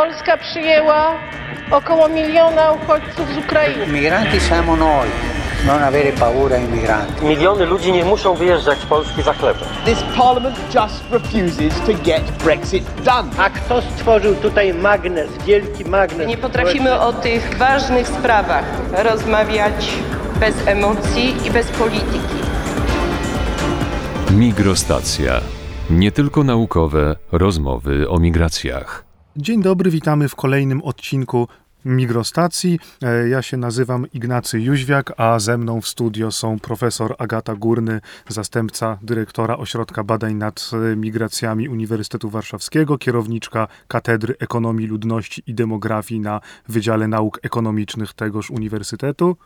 Polska przyjęła około miliona uchodźców z Ukrainy. Migranti siamo noi, non avere paura ai migranti. Miliony ludzi nie muszą wyjeżdżać z Polski za chlebem. This parliament just refuses to get Brexit done. A kto stworzył tutaj magnes, wielki magnes? Nie potrafimy o tych ważnych sprawach rozmawiać bez emocji i bez polityki. Migrostacja. Nie tylko naukowe rozmowy o migracjach. Dzień dobry, witamy w kolejnym odcinku Migrostacji. E, Ja się nazywam Ignacy Jóźwiak, a ze mną w studio są profesor Agata Górny, zastępca dyrektora Ośrodka Badań nad e, Migracjami Uniwersytetu Warszawskiego, kierowniczka Katedry Ekonomii Ludności i Demografii na Wydziale Nauk Ekonomicznych tegoż uniwersytetu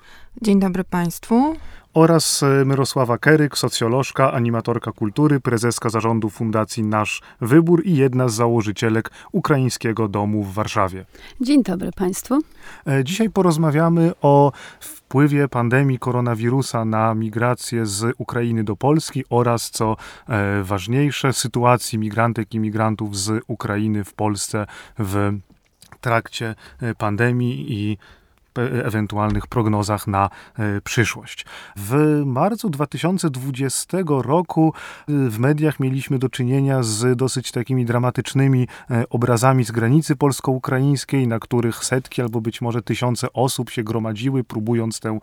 Dzień dobry Państwu. Oraz e, Myrosława Keryk, socjolożka, animatorka kultury, prezeska zarządu Fundacji Nasz Wybór i jedna z założycielek Ukraińskiego Domu w Warszawie. Dzień dobry Państwu. E, Dzisiaj porozmawiamy o wpływie pandemii koronawirusa na migrację z Ukrainy do Polski oraz, co e, ważniejsze, sytuacji migrantek i migrantów z Ukrainy w Polsce w trakcie pandemii i ewentualnych prognozach na e, przyszłość. W marcu 2020 roku e, w mediach mieliśmy do czynienia z dosyć takimi dramatycznymi e, obrazami z granicy polsko-ukraińskiej, na których setki albo być może tysiące osób się gromadziły, próbując tę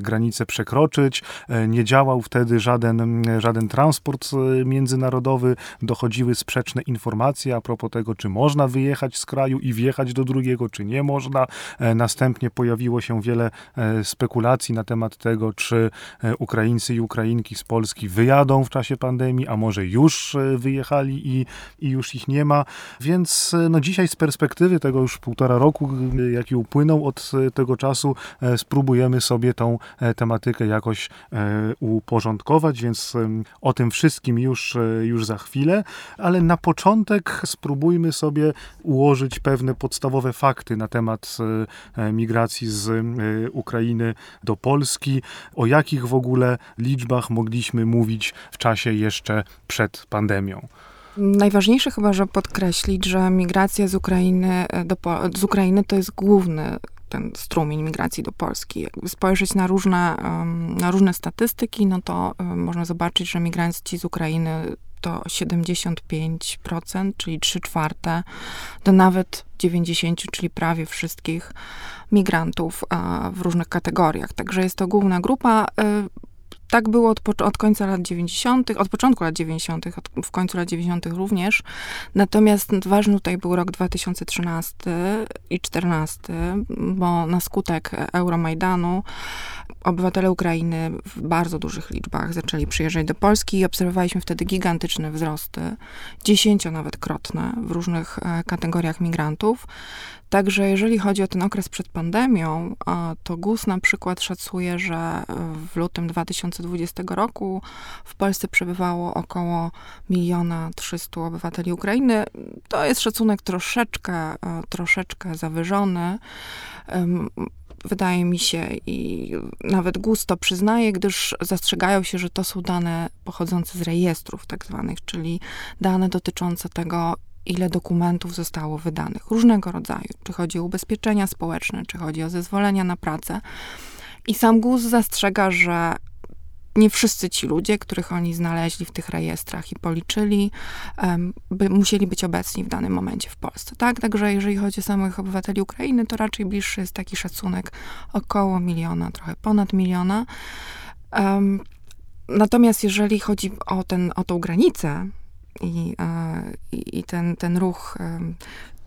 granicę przekroczyć. Nie działał wtedy żaden, żaden transport międzynarodowy, dochodziły sprzeczne informacje a propos tego, czy można wyjechać z kraju i wjechać do drugiego, czy nie można. Następnie pojawiło się wiele e, spekulacji na temat tego, czy e, Ukraińcy i Ukrainki z Polski wyjadą w czasie pandemii, a może już e, wyjechali i, i już ich nie ma. Więc no dzisiaj z perspektywy tego już półtora roku, jaki upłynął od tego czasu, spróbujemy sobie tą tematykę jakoś uporządkować, więc o tym wszystkim już, już za chwilę, ale na początek spróbujmy sobie ułożyć pewne podstawowe fakty na temat e, migracji z e, Ukrainy do Polski, o jakich w ogóle liczbach mogliśmy mówić w czasie jeszcze przed pandemią. Najważniejsze chyba, że podkreślić, że migracja z Ukrainy, e, do, z Ukrainy to jest główny ten strumień migracji do Polski. Jakby spojrzeć na różne, na różne statystyki, no to em, można zobaczyć, że migranci z Ukrainy to 75%, czyli 3 czwarte, do nawet 90, czyli prawie wszystkich migrantów e, w różnych kategoriach. Także jest to główna grupa. Tak było od, od końca lat 90., od początku lat 90., od, w końcu lat 90. również. Natomiast ważny tutaj był rok 2013 i 2014, bo na skutek Euromajdanu obywatele Ukrainy w bardzo dużych liczbach zaczęli przyjeżdżać do Polski i obserwowaliśmy wtedy gigantyczne wzrosty, dziesięcio nawet krotne w różnych e, kategoriach migrantów. Także jeżeli chodzi o ten okres przed pandemią, to GUS na przykład szacuje, że w lutym 2020 roku w Polsce przebywało około miliona 300 obywateli Ukrainy. To jest szacunek troszeczkę, e, troszeczkę zawyżony. Wydaje mi się i nawet GUS to przyznaje, gdyż zastrzegają się, że to są dane pochodzące z rejestrów tak zwanych, czyli dane dotyczące tego, ile dokumentów zostało wydanych, różnego rodzaju. Czy chodzi o ubezpieczenia społeczne, czy chodzi o zezwolenia na pracę. I sam GUS zastrzega, że nie wszyscy ci ludzie, których oni znaleźli w tych rejestrach i policzyli, by, musieli być obecni w danym momencie w Polsce. Tak? Także jeżeli chodzi o samych obywateli Ukrainy, to raczej bliższy jest taki szacunek około miliona, trochę ponad miliona. Em, natomiast jeżeli chodzi o, ten, o tą granicę, i, e, i, i ten, ten ruch em,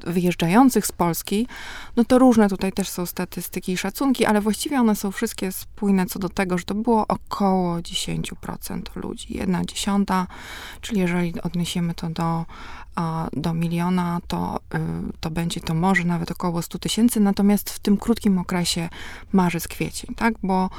wyjeżdżających z Polski, no to różne tutaj też są statystyki i szacunki, ale właściwie one są wszystkie spójne co do tego, że to było około 10% ludzi, jedna dziesiąta, czyli jeżeli odniesiemy to do, do miliona, to, y, to będzie to może nawet około 100 tysięcy, natomiast w tym krótkim okresie marzec, kwiecień, tak, bo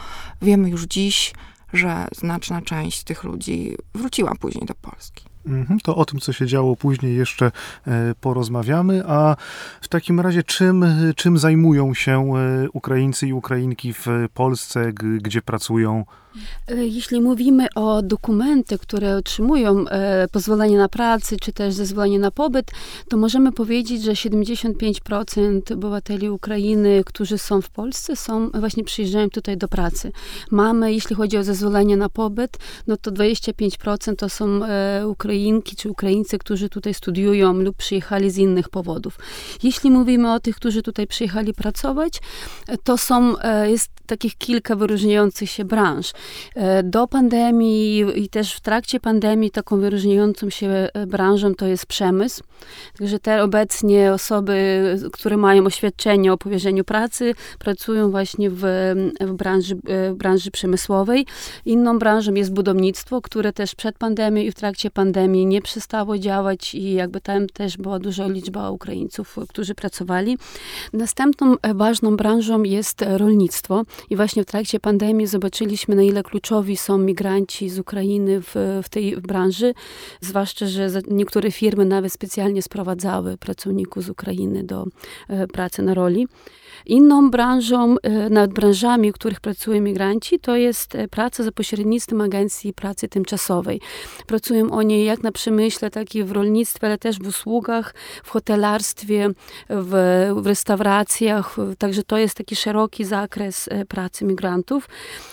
wiemy już dziś, że znaczna część tych ludzi wróciła później do Polski. Mhm, to o tym, co się działo później jeszcze e, porozmawiamy, a w takim razie czym, czym zajmują się e, Ukraińcy i Ukrainki w Polsce, gdzie pracują? E, jeśli mówimy o dokumenty, które otrzymują e, pozwolenie na pracę, czy też zezwolenie na pobyt, to możemy powiedzieć, że 75% obywateli Ukrainy, którzy są w Polsce, są właśnie przyjeżdżają tutaj do pracy. Mamy, jeśli chodzi o zezwolenie na pobyt, no to 25% to są e, Ukrainki czy Ukraińcy, którzy tutaj studiują lub przyjechali z innych powodów. Jeśli mówimy o tych, którzy tutaj przyjechali pracować, to są, jest takich kilka wyróżniających się branż. E, do pandemii i też w trakcie pandemii taką wyróżniającą się e, branżą to jest przemysł. Także te obecnie osoby, które mają oświadczenie o powierzeniu pracy, pracują właśnie w, w, branży, e, w branży przemysłowej. Inną branżą jest budownictwo, które też przed pandemią i w trakcie pandemii nie przestało działać i jakby tam też była duża liczba Ukraińców, którzy pracowali. Następną ważną branżą jest rolnictwo i właśnie w trakcie pandemii zobaczyliśmy, na ile kluczowi są migranci z Ukrainy w, w tej branży, zwłaszcza, że niektóre firmy nawet specjalnie sprowadzały pracowników z Ukrainy do e, pracy na roli. Inną branżą, e, nad branżami, w których pracują migranci, to jest e, praca za pośrednictwem agencji pracy tymczasowej. Pracują oni jak na przemyśle, tak i w rolnictwie, ale też w usługach, w hotelarstwie, w, w restauracjach. Także to jest taki szeroki zakres e, pracy migrantów.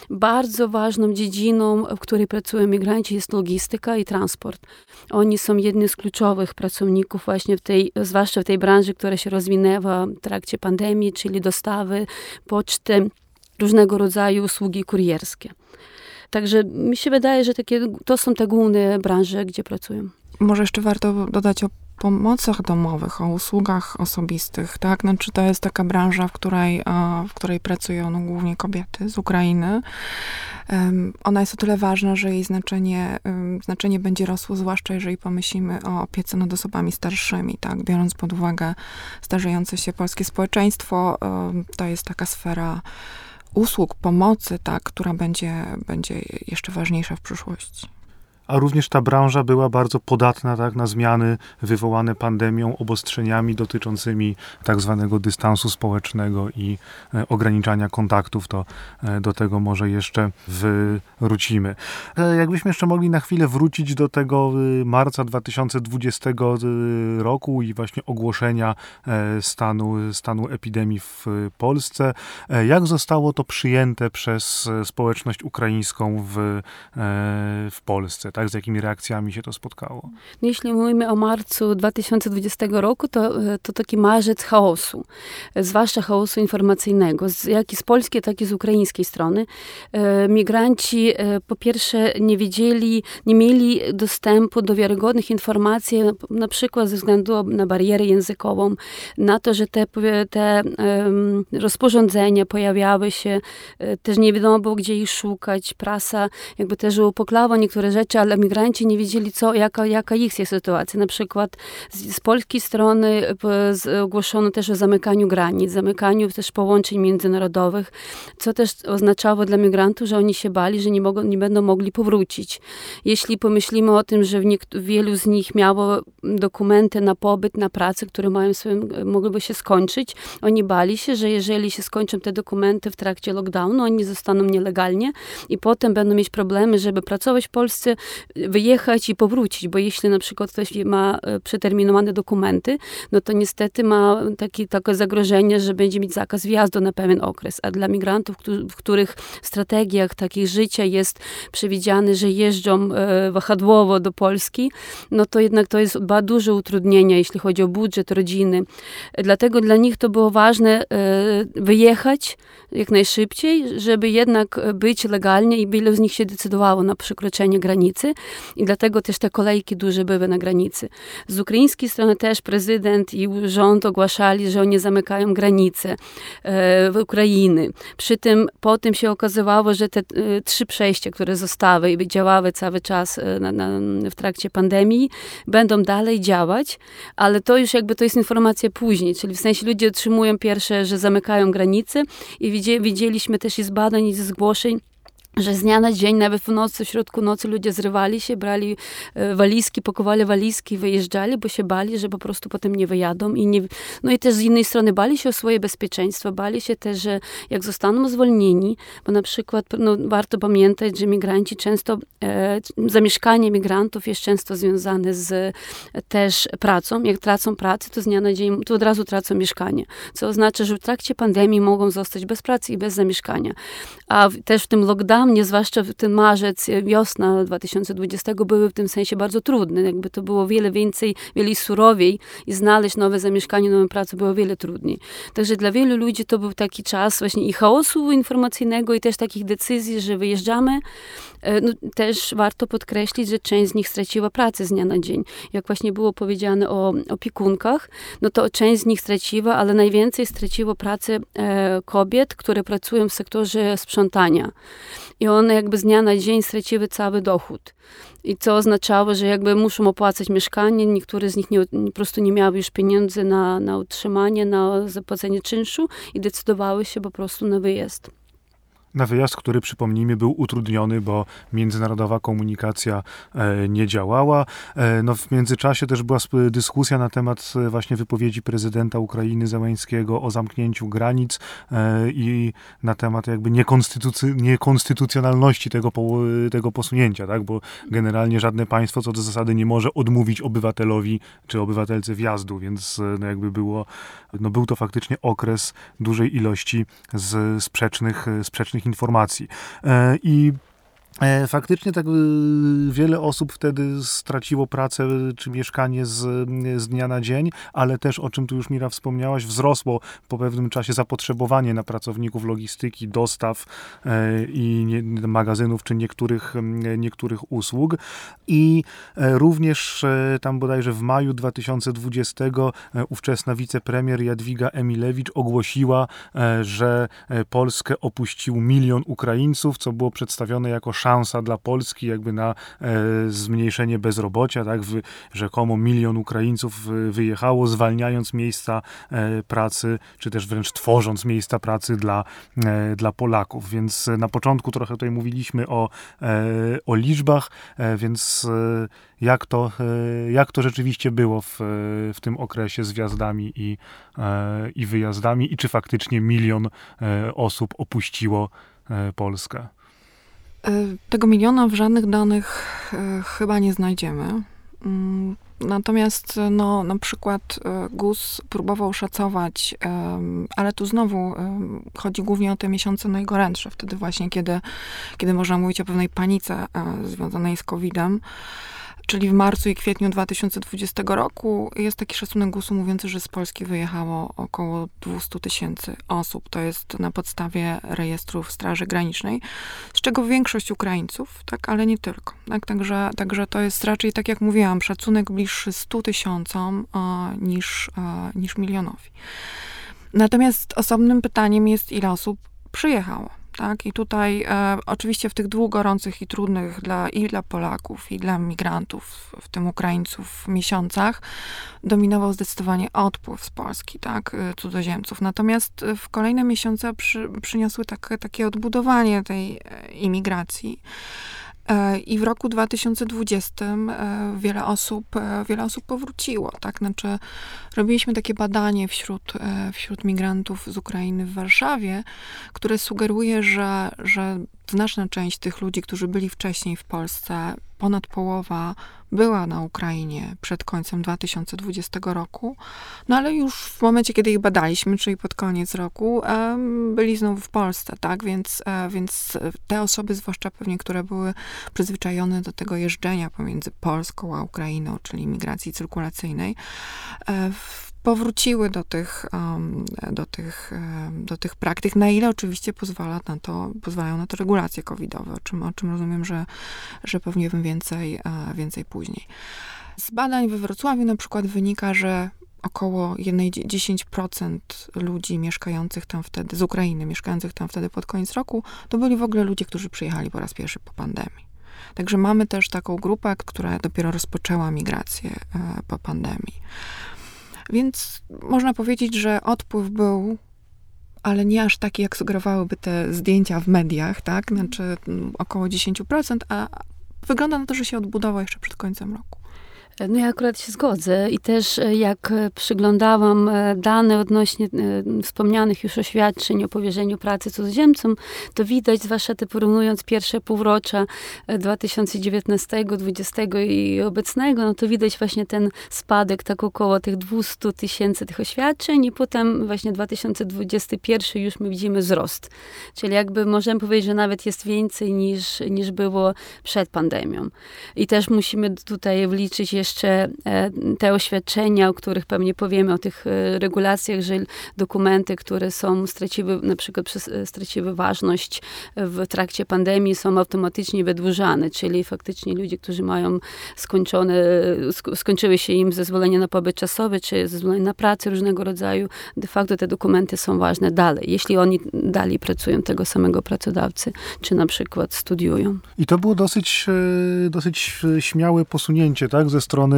Bardzo ważną dziedziną, w której pracują migranci, jest logistyka i transport. Oni są jednym z kluczowych pracowników właśnie w tej, zwłaszcza w tej branży, która się rozwinęła w trakcie pandemii, czyli dostawy, poczty, różnego rodzaju usługi kurierskie. Także mi się wydaje, że takie, to są te główne branże, gdzie pracują. Może jeszcze warto dodać o pomocach domowych, o usługach osobistych, tak? Znaczy to jest taka branża, w której, w której pracują no, głównie kobiety z Ukrainy. Ona jest o tyle ważna, że jej znaczenie, znaczenie będzie rosło, zwłaszcza jeżeli pomyślimy o opiece nad osobami starszymi, tak? Biorąc pod uwagę starzejące się polskie społeczeństwo, to jest taka sfera usług, pomocy, tak, która będzie, będzie jeszcze ważniejsza w przyszłości a również ta branża była bardzo podatna tak, na zmiany wywołane pandemią, obostrzeniami dotyczącymi tak zwanego dystansu społecznego i e, ograniczania kontaktów, to e, do tego może jeszcze wrócimy. E, jakbyśmy jeszcze mogli na chwilę wrócić do tego marca 2020 roku i właśnie ogłoszenia stanu, stanu epidemii w Polsce. Jak zostało to przyjęte przez społeczność ukraińską w, w Polsce? tak, z jakimi reakcjami się to spotkało? No, jeśli mówimy o marcu 2020 roku, to, e, to taki marzec chaosu, e, zwłaszcza chaosu informacyjnego, z, jak i z polskiej, tak i z ukraińskiej strony. E, migranci po pierwsze nie wiedzieli, nie mieli dostępu do wiarygodnych informacji, na przykład ze względu na barierę językową, na to, że te, te rozporządzenia pojawiały się, też nie wiadomo było, gdzie ich szukać, prasa jakby też upoklała niektóre rzeczy, ale migranci nie wiedzieli, co, jaka, jaka ich jest sytuacja. Na przykład z, z polskiej strony ogłoszono też o zamykaniu granic, zamykaniu też połączeń międzynarodowych, co też oznaczało dla migrantów, że oni się bali, że nie, mogą, nie będą mogli powrócić. Jeśli pomyślimy o tym, że wielu z nich miało dokumenty na pobyt, na pracę, które mają swoim, mogłyby się skończyć, oni bali się, że jeżeli się skończą te dokumenty w trakcie lockdownu, oni zostaną nielegalnie i potem będą mieć problemy, żeby pracować w Polsce, wyjechać i powrócić, bo jeśli na przykład ktoś ma e, przeterminowane dokumenty, no to niestety ma taki, takie zagrożenie, że będzie mieć zakaz wjazdu na pewien okres, a dla migrantów, w których strategiach takich życia jest przewidziane, że jeżdżą e, wahadłowo do Polski, no to jednak to jest duże utrudnienie, jeśli chodzi o budżet rodziny. Dlatego dla nich to było ważne e, wyjechać jak najszybciej, żeby jednak być legalnie i wielu z nich się decydowało na przekroczenie granicy i dlatego też te kolejki duże były na granicy. Z ukraińskiej strony też prezydent i rząd ogłaszali, że oni zamykają granice e, Ukrainy. Przy tym potem się okazywało, że te e, trzy przejścia, które zostały i działały cały czas e, na, na, w trakcie pandemii, będą dalej działać, ale to już jakby to jest informacja później, czyli w sensie ludzie otrzymują pierwsze, że zamykają granice i widzieliśmy też i z badań i z zgłoszeń, że z dnia na dzień, nawet w nocy, w środku nocy ludzie zrywali się, brali e, walizki, pakowali walizki, wyjeżdżali, bo się bali, że po prostu potem nie wyjadą. I nie, no i też z innej strony bali się o swoje bezpieczeństwo, bali się też, że jak zostaną zwolnieni, bo na przykład no, warto pamiętać, że migranci często, e, zamieszkanie migrantów jest często związane z e, też pracą. Jak tracą pracę, to z dnia na dzień, to od razu tracą mieszkanie, co oznacza, że w trakcie pandemii mogą zostać bez pracy i bez zamieszkania. A w, też w tym lockdownie mnie, zwłaszcza ten marzec, wiosna 2020 były w tym sensie bardzo trudne. Jakby to było wiele więcej, wiele surowiej i znaleźć nowe zamieszkanie, nową pracę było wiele trudniej. Także dla wielu ludzi to był taki czas właśnie i chaosu informacyjnego i też takich decyzji, że wyjeżdżamy. E, no, też warto podkreślić, że część z nich straciła pracę z dnia na dzień. Jak właśnie było powiedziane o opiekunkach, no to część z nich straciła, ale najwięcej straciło pracę e, kobiet, które pracują w sektorze sprzątania i one jakby z dnia na dzień straciły cały dochód. I co oznaczało, że jakby muszą opłacać mieszkanie, niektóre z nich nie, po prostu nie miały już pieniędzy na, na utrzymanie, na zapłacenie czynszu i decydowały się po prostu na wyjazd na wyjazd, który przypomnijmy był utrudniony, bo międzynarodowa komunikacja e, nie działała. E, no w międzyczasie też była dyskusja na temat e, właśnie wypowiedzi prezydenta Ukrainy Zełańskiego o zamknięciu granic i na temat jakby niekonstytucy niekonstytucjonalności tego, tego posunięcia, tak? bo generalnie żadne państwo co do zasady nie może odmówić obywatelowi czy obywatelce wjazdu, więc no jakby było, no był to faktycznie okres dużej ilości z sprzecznych, sprzecznych informacji. E, I faktycznie tak y, wiele osób wtedy straciło pracę czy mieszkanie z, z dnia na dzień, ale też o czym tu już Mira wspomniałaś, wzrosło po pewnym czasie zapotrzebowanie na pracowników logistyki, dostaw e, i magazynów czy niektórych, niektórych usług. I e, również tam bodajże w maju 2020 ówczesna wicepremier Jadwiga Emilewicz ogłosiła, że Polskę opuścił milion Ukraińców, co było przedstawione jako szansa dla Polski jakby na e, zmniejszenie bezrobocia, tak, w, rzekomo milion Ukraińców wyjechało, zwalniając miejsca e, pracy, czy też wręcz tworząc miejsca pracy dla, e, dla Polaków, więc na początku trochę tutaj mówiliśmy o, o liczbach, więc jak to, jak to rzeczywiście było w, w tym okresie z wjazdami i, i wyjazdami i czy faktycznie milion osób opuściło Polskę? E, tego miliona w żadnych danych e, chyba nie znajdziemy. Mm, natomiast no, na przykład e, GUS próbował szacować, ale tu znowu chodzi głównie o te miesiące najgorętsze, wtedy właśnie, kiedy, kiedy można mówić o pewnej panice związanej z COVID-em czyli w marcu i kwietniu 2020 roku, jest taki szacunek GUS-u mówiący, że z Polski wyjechało około 200 tysięcy osób. To jest na podstawie rejestrów Straży Granicznej, z czego większość Ukraińców, tak, ale nie tylko. Tak, także, także to jest raczej, tak jak mówiłam, szacunek bliższy 100 tysiącom niż, niż milionowi. Natomiast osobnym pytaniem jest, ile osób przyjechało. Tak? I tutaj e, oczywiście w tych dwóch gorących i trudnych dla, i dla Polaków, i dla migrantów, w tym Ukraińców, miesiącach dominował zdecydowanie odpływ z Polski, tak? E, cudzoziemców. Natomiast w kolejne miesiące przy, przyniosły tak, takie odbudowanie tej e, imigracji. E, I w roku 2020 e, wiele osób, e, wiele osób powróciło, tak? Znaczy, robiliśmy takie badanie wśród, wśród migrantów z Ukrainy w Warszawie, które sugeruje, że, że znaczna część tych ludzi, którzy byli wcześniej w Polsce, ponad połowa była na Ukrainie przed końcem 2020 roku, no ale już w momencie, kiedy ich badaliśmy, czyli pod koniec roku, byli znowu w Polsce, tak? Więc, e, więc te osoby, zwłaszcza pewnie, które były przyzwyczajone do tego jeżdżenia pomiędzy Polską a Ukrainą, czyli migracji cyrkulacyjnej, e, powróciły do tych, do, tych, do tych praktyk, na ile oczywiście pozwala na to, pozwalają na to regulacje covidowe, o czym, o czym rozumiem, że, że pewnie wiem więcej, uh, więcej później. Z badań we Wrocławiu na przykład wynika, że około 10% ludzi mieszkających tam wtedy, z Ukrainy, mieszkających tam wtedy pod koniec roku, to byli w ogóle ludzie, którzy przyjechali po raz pierwszy po pandemii. Także mamy też taką grupę, która dopiero rozpoczęła migrację e, po pandemii. Więc można powiedzieć, że odpływ był ale nie aż taki, jak sugerowałyby te zdjęcia w mediach, tak? Znaczy mm, około 10%, a wygląda na to, że się odbudowa jeszcze przed końcem roku. No ja akurat się zgodzę i też e, jak e, przyglądałam e, dane odnośnie wspomnianych już oświadczeń o powierzeniu pracy cudzoziemcom, to widać, zwłaszcza te porównując pierwsze półrocza 2019, 2020 i obecnego, no to widać właśnie ten spadek tak około tych 200 tysięcy tych oświadczeń i potem właśnie 2021 już my widzimy wzrost. Czyli jakby możemy powiedzieć, że nawet jest więcej niż, niż było przed pandemią. I też musimy tutaj wliczyć jeszcze e, te oświadczenia, o których pewnie powiemy, o tych e, regulacjach, że dokumenty, które są straciły, na przykład e, straciły ważność w trakcie pandemii, są automatycznie wydłużane, czyli faktycznie ludzie, którzy mają skończone, skończyły się im zezwolenie na pobyt czasowy, czy zezwolenie na pracę różnego rodzaju, de facto te dokumenty są ważne dalej, jeśli oni dalej pracują tego samego pracodawcy, czy na przykład studiują. I to było dosyć, dosyć śmiałe posunięcie, tak, ze strony,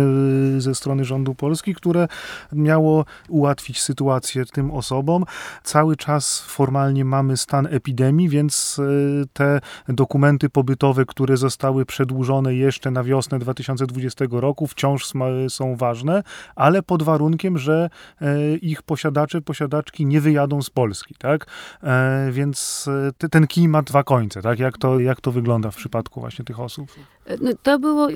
ze strony rządu Polski, które miało ułatwić sytuację tym osobom. Cały czas formalnie mamy stan epidemii, więc e, te dokumenty pobytowe, które zostały przedłużone jeszcze na wiosnę 2020 roku, wciąż są ważne, ale pod warunkiem, że e, ich posiadacze, posiadaczki nie wyjadą z Polski, tak? E, więc ten kij ma dwa końce, tak? Jak to, jak to wygląda w przypadku właśnie tych osób? No, to było,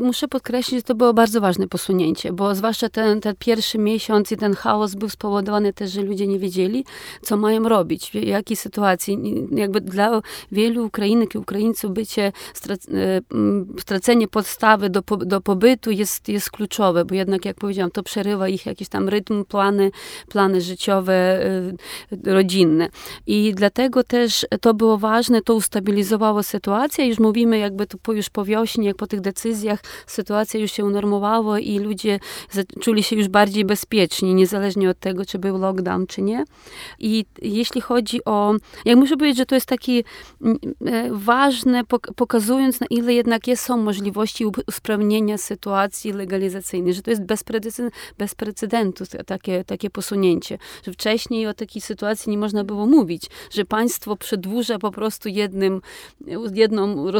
muszę podkreślić, że to było bardzo ważne posunięcie, bo zwłaszcza ten, ten pierwszy miesiąc i ten chaos był spowodowany też, że ludzie nie wiedzieli, co mają robić, w jakiej sytuacji. Jakby dla wielu Ukrainek i Ukraińców bycie, e, stracenie podstawy do, do pobytu jest, jest kluczowe, bo jednak, jak powiedziałam, to przerywa ich jakiś tam rytm, plany, plany życiowe, e, rodzinne. I dlatego też to było ważne, to ustabilizowało sytuację. Już mówimy jakby to już po wiośnie, jak po tych decyzjach sytuacja już się unormowała i ludzie czuli się już bardziej bezpieczni, niezależnie od tego, czy był lockdown, czy nie. I jeśli chodzi o, jak muszę powiedzieć, że to jest takie ważne, pokazując na ile jednak jest, są możliwości usprawnienia sytuacji legalizacyjnej, że to jest bez, bez precedentu takie, takie posunięcie, że wcześniej o takiej sytuacji nie można było mówić, że państwo przedłuża po prostu jednym,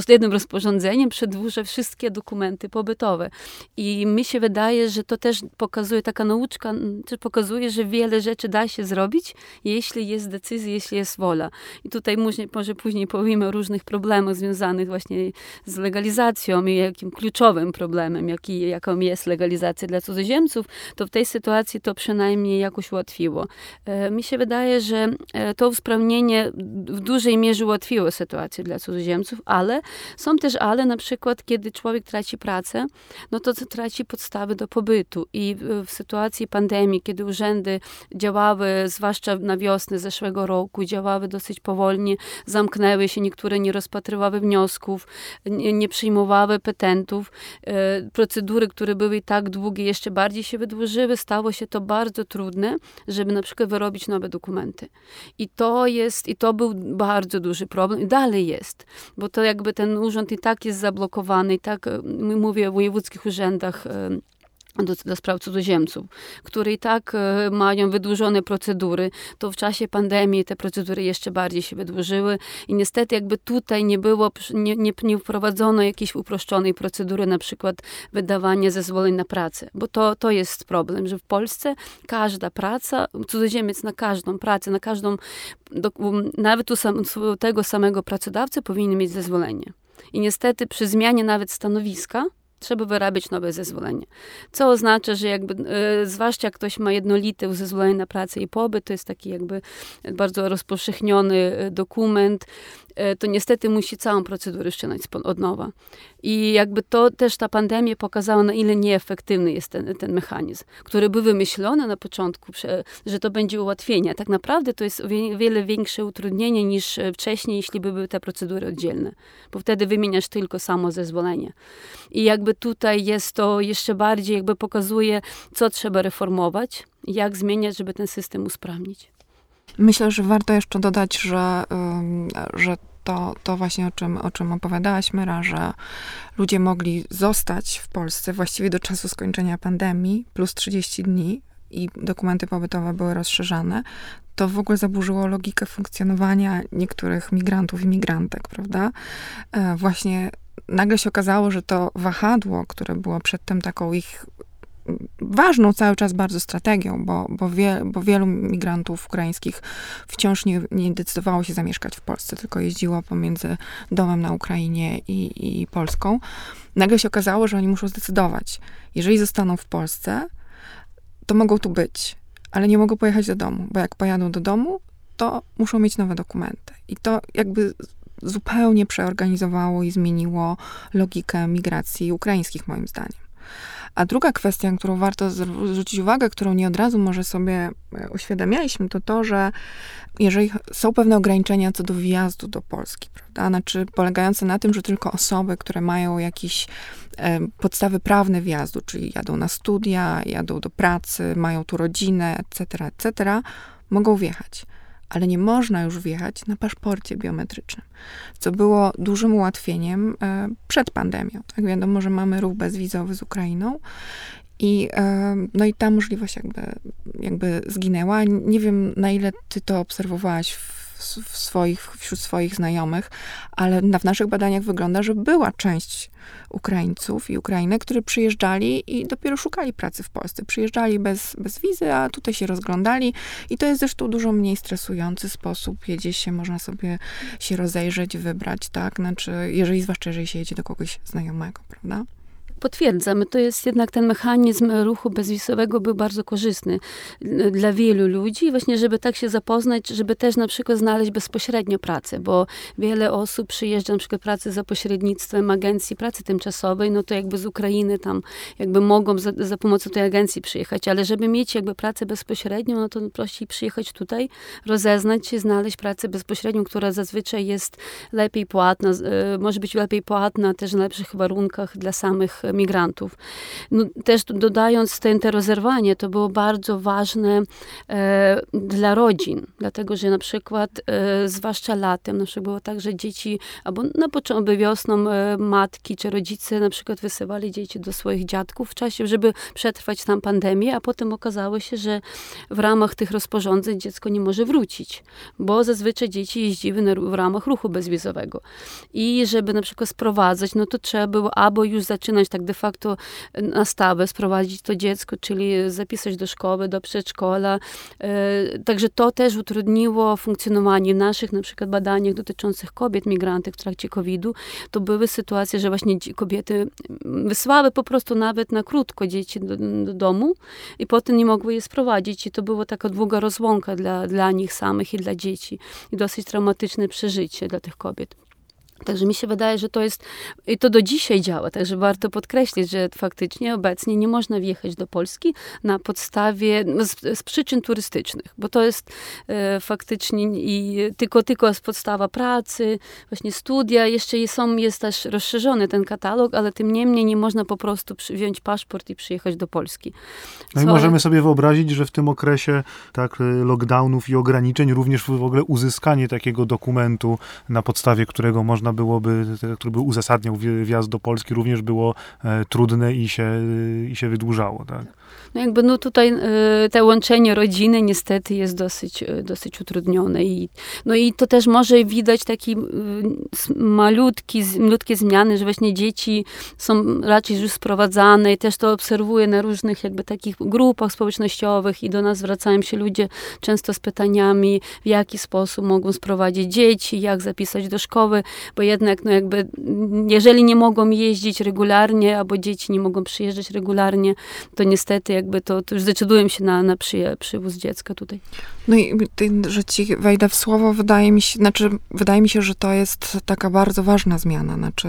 jednym rozporządzeniem, przedłuża wszystkie dokumenty pobytowe. I mi się wydaje, że to też pokazuje, taka nauczka czy pokazuje, że wiele rzeczy da się zrobić, jeśli jest decyzja, jeśli jest wola. I tutaj może, może później powiemy o różnych problemach związanych właśnie z legalizacją i jakim kluczowym problemem, jaki, jaką jest legalizacja dla cudzoziemców, to w tej sytuacji to przynajmniej jakoś ułatwiło. E, mi się wydaje, że e, to usprawnienie w dużej mierze ułatwiło sytuację dla cudzoziemców, ale są też ale, na przykład, kiedy człowiek traci pracę, no to traci podstawy do pobytu. I w sytuacji pandemii, kiedy urzędy działały, zwłaszcza na wiosnę zeszłego roku, działały dosyć powolnie, zamknęły się, niektóre nie rozpatrywały wniosków, nie, nie przyjmowały petentów. E, procedury, które były tak długie, jeszcze bardziej się wydłużyły. Stało się to bardzo trudne, żeby na przykład wyrobić nowe dokumenty. I to jest, i to był bardzo duży problem i dalej jest, bo to jakby ten urząd i tak jest zablokowany, i tak, mówię o wojewódzkich urzędach e, do, do spraw cudzoziemców, które i tak e, mają wydłużone procedury, to w czasie pandemii te procedury jeszcze bardziej się wydłużyły i niestety jakby tutaj nie było, nie, nie, nie wprowadzono jakiejś uproszczonej procedury, na przykład wydawanie zezwoleń na pracę, bo to, to jest problem, że w Polsce każda praca, cudzoziemiec na każdą pracę, na każdą, do, nawet u sam, tego samego pracodawcy powinien mieć zezwolenie. I niestety przy zmianie nawet stanowiska, trzeba wyrabiać nowe zezwolenie. Co oznacza, że jakby, e, zwłaszcza jak ktoś ma jednolite zezwolenie na pracę i pobyt, to jest taki jakby bardzo rozpowszechniony e, dokument, to niestety musi całą procedurę wszczynać od nowa. I jakby to też ta pandemia pokazała, na ile nieefektywny jest ten, ten mechanizm, który był wymyślony na początku, że to będzie ułatwienie. Tak naprawdę to jest o wiele większe utrudnienie niż e, wcześniej, jeśli by były te procedury oddzielne, bo wtedy wymieniasz tylko samo zezwolenie. I jakby tutaj jest to jeszcze bardziej, jakby pokazuje, co trzeba reformować, jak zmieniać, żeby ten system usprawnić. Myślę, że warto jeszcze dodać, że, że to, to właśnie o czym, o czym opowiadałaś, Myra, że ludzie mogli zostać w Polsce właściwie do czasu skończenia pandemii, plus 30 dni, i dokumenty pobytowe były rozszerzane, to w ogóle zaburzyło logikę funkcjonowania niektórych migrantów i migrantek, prawda? E, właśnie nagle się okazało, że to wahadło, które było przedtem taką ich ważną cały czas bardzo strategią, bo, bo, wie, bo wielu migrantów ukraińskich wciąż nie, nie decydowało się zamieszkać w Polsce, tylko jeździło pomiędzy domem na Ukrainie i, i Polską. Nagle się okazało, że oni muszą zdecydować. Jeżeli zostaną w Polsce, to mogą tu być, ale nie mogą pojechać do domu, bo jak pojadą do domu, to muszą mieć nowe dokumenty. I to jakby zupełnie przeorganizowało i zmieniło logikę migracji ukraińskich, moim zdaniem. A druga kwestia, na którą warto zwrócić uwagę, którą nie od razu może sobie e, uświadamialiśmy, to to, że jeżeli są pewne ograniczenia co do wjazdu do Polski, prawda, znaczy polegające na tym, że tylko osoby, które mają jakieś e, podstawy prawne wjazdu, czyli jadą na studia, jadą do pracy, mają tu rodzinę, etc., etc., mogą wjechać ale nie można już wjechać na paszporcie biometrycznym, co było dużym ułatwieniem e, przed pandemią. Tak wiadomo, że mamy ruch bezwizowy z Ukrainą i, e, no i ta możliwość jakby, jakby zginęła. Nie wiem, na ile ty to obserwowałaś w w swoich, wśród swoich znajomych, ale w naszych badaniach wygląda, że była część Ukraińców i Ukrainek, którzy przyjeżdżali i dopiero szukali pracy w Polsce. Przyjeżdżali bez, bez wizy, a tutaj się rozglądali i to jest zresztą dużo mniej stresujący sposób. Jedzie się, można sobie się rozejrzeć, wybrać, tak? Znaczy, jeżeli, zwłaszcza jeżeli się jedzie do kogoś znajomego, prawda? Potwierdzam, to jest jednak ten mechanizm ruchu bezwisowego był bardzo korzystny dla wielu ludzi, właśnie żeby tak się zapoznać, żeby też na przykład znaleźć bezpośrednio pracę, bo wiele osób przyjeżdża na przykład pracy za pośrednictwem agencji pracy tymczasowej, no to jakby z Ukrainy tam jakby mogą za, za pomocą tej agencji przyjechać, ale żeby mieć jakby pracę bezpośrednią, no to prościej przyjechać tutaj, rozeznać się, znaleźć pracę bezpośrednią, która zazwyczaj jest lepiej płatna, e, może być lepiej płatna, też na lepszych warunkach dla samych migrantów. No, też dodając ten, te rozerwanie, to było bardzo ważne e, dla rodzin, dlatego że na przykład, e, zwłaszcza latem, na przykład było tak, że dzieci, albo na początku wiosną e, matki czy rodzice na przykład wysyłali dzieci do swoich dziadków w czasie, żeby przetrwać tam pandemię, a potem okazało się, że w ramach tych rozporządzeń dziecko nie może wrócić, bo zazwyczaj dzieci jeździły na, w ramach ruchu bezwizowego. I żeby na przykład sprowadzać, no to trzeba było albo już zaczynać tak de facto na stałe sprowadzić to dziecko, czyli zapisać do szkoły, do przedszkola. E, także to też utrudniło funkcjonowanie naszych na przykład badaniach dotyczących kobiet migrantek w trakcie COVID-u. To były sytuacje, że właśnie kobiety wysłały po prostu nawet na krótko dzieci do, do domu i potem nie mogły je sprowadzić i to była taka długa rozłąka dla, dla nich samych i dla dzieci i dosyć traumatyczne przeżycie dla tych kobiet. Także mi się wydaje, że to jest, i to do dzisiaj działa, także warto podkreślić, że faktycznie obecnie nie można wjechać do Polski na podstawie, no, z, z przyczyn turystycznych, bo to jest e, faktycznie i tylko, tylko z podstawa pracy, właśnie studia, jeszcze są, jest też rozszerzony ten katalog, ale tym niemniej nie można po prostu wziąć paszport i przyjechać do Polski. No i możemy sobie wyobrazić, że w tym okresie tak e, lockdownów i ograniczeń również w ogóle uzyskanie takiego dokumentu, na podstawie którego można byłoby, który by uzasadniał wjazd do Polski, również było e, trudne i się, i się wydłużało. Tak? No jakby no tutaj e, te łączenie rodziny niestety jest dosyć, e, dosyć utrudnione. I, no i to też może widać taki malutki, malutkie zmiany, że właśnie dzieci są raczej już sprowadzane i też to obserwuję na różnych jakby takich grupach społecznościowych i do nas zwracają się ludzie często z pytaniami, w jaki sposób mogą sprowadzić dzieci, jak zapisać do szkoły, bo jednak no jakby jeżeli nie mogą jeździć regularnie, albo dzieci nie mogą przyjeżdżać regularnie, to niestety jakby to, to już zdecydują się na, na przyje, przywóz dziecka tutaj. No i że ci wejdę w słowo, wydaje mi się, znaczy wydaje mi się, że to jest taka bardzo ważna zmiana, znaczy,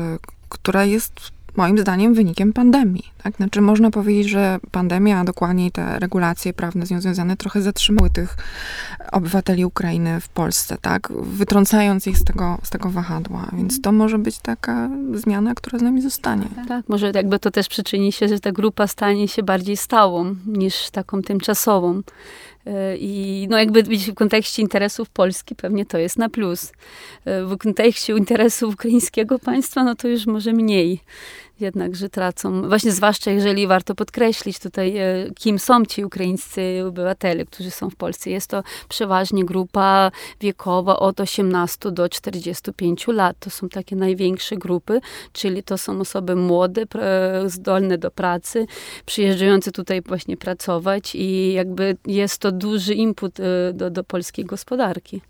która jest moim zdaniem wynikiem pandemii. Tak? Znaczy można powiedzieć, że pandemia, a dokładniej te regulacje prawne z nią związane trochę zatrzymały tych obywateli Ukrainy w Polsce, tak? wytrącając ich z tego, z tego wahadła. Więc to może być taka zmiana, która z nami zostanie. Tak, może jakby to też przyczyni się, że ta grupa stanie się bardziej stałą niż taką tymczasową. E, I no jakby w kontekście interesów Polski pewnie to jest na plus. E, w kontekście interesów ukraińskiego państwa, no to już może mniej jednakże tracą, właśnie zwłaszcza jeżeli warto podkreślić tutaj, e, kim są ci ukraińscy obywatele, którzy są w Polsce. Jest to przeważnie grupa wiekowa od 18 do 45 lat. To są takie największe grupy, czyli to są osoby młode, zdolne do pracy, przyjeżdżające tutaj właśnie pracować i jakby jest to duży input e, do, do polskiej gospodarki.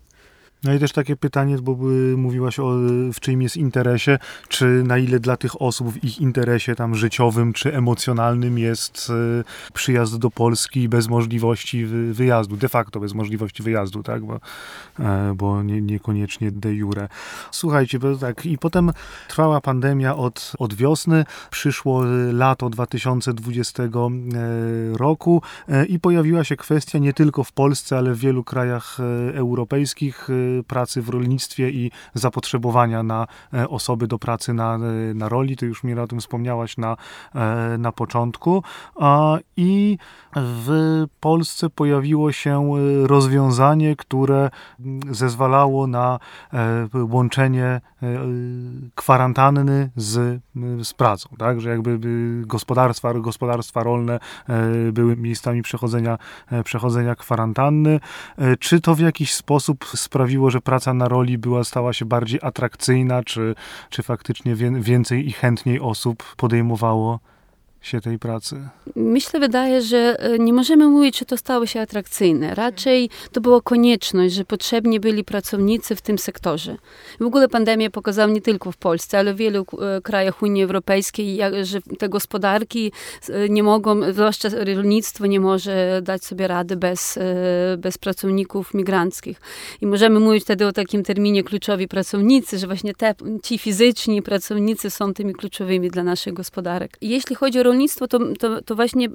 No i też takie pytanie, bo mówiłaś o w czyim jest interesie, czy na ile dla tych osób w ich interesie tam życiowym czy emocjonalnym jest e, przyjazd do Polski bez możliwości wyjazdu, de facto bez możliwości wyjazdu, tak, bo, e, bo nie, niekoniecznie de jure. Słuchajcie, bo tak, i potem trwała pandemia od, od wiosny, przyszło lato 2020 e, roku i pojawiła się kwestia nie tylko w Polsce, ale w wielu krajach europejskich pracy w rolnictwie i zapotrzebowania na e, osoby do pracy na, e, na roli. Ty już mi o tym wspomniałaś na, e, na początku. I w Polsce pojawiło się rozwiązanie, które zezwalało na łączenie kwarantanny z, z pracą, tak? Że jakby gospodarstwa, gospodarstwa rolne były miejscami przechodzenia, przechodzenia kwarantanny. Czy to w jakiś sposób sprawiło, sprawiło, że praca na roli była, stała się bardziej atrakcyjna, czy, czy faktycznie więcej i chętniej osób podejmowało się tej pracy? Myślę, wydaje, że e, nie możemy mówić, że to stało się atrakcyjne. Raczej to była konieczność, że potrzebni byli pracownicy w tym sektorze. W ogóle pandemia pokazała nie tylko w Polsce, ale w wielu e, krajach Unii Europejskiej, że te gospodarki e, nie mogą, zwłaszcza rolnictwo nie może dać sobie rady bez, bez pracowników migranckich. I możemy mówić wtedy o takim terminie kluczowi pracownicy, że właśnie te, ci fizyczni pracownicy są tymi kluczowymi dla naszych gospodarek. Jeśli chodzi o rolnictwo, to, to, to właśnie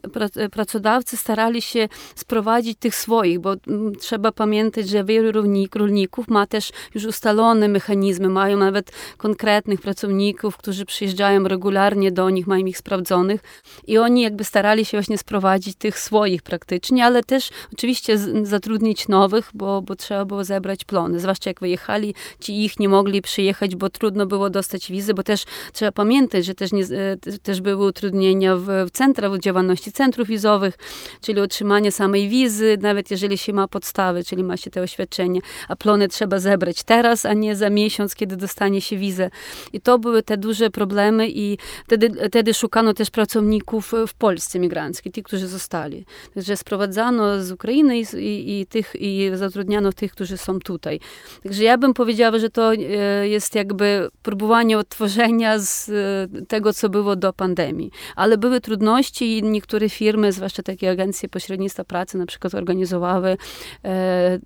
pracodawcy starali się sprowadzić tych swoich, bo mm, trzeba pamiętać, że wielu rolnik, rolników ma też już ustalone mechanizmy, mają nawet konkretnych pracowników, którzy przyjeżdżają regularnie do nich, mają ich sprawdzonych i oni jakby starali się właśnie sprowadzić tych swoich praktycznie, ale też oczywiście zatrudnić nowych, bo, bo trzeba było zebrać plony, zwłaszcza jak wyjechali, ci ich nie mogli przyjechać, bo trudno było dostać wizy, bo też trzeba pamiętać, że też, nie, e, też były utrudnienia w, centra, w działalności centrów wizowych, czyli otrzymanie samej wizy, nawet jeżeli się ma podstawy, czyli ma się te oświadczenie, a plony trzeba zebrać teraz, a nie za miesiąc, kiedy dostanie się wizę. I to były te duże problemy i wtedy, wtedy szukano też pracowników w Polsce migranckiej, tych, którzy zostali. Także sprowadzano z Ukrainy i, i, i, tych, i zatrudniano tych, którzy są tutaj. Także ja bym powiedziała, że to e, jest jakby próbowanie odtworzenia z e, tego, co było do pandemii. Ale były trudności i niektóre firmy, zwłaszcza takie agencje pośrednictwa pracy, na przykład organizowały e,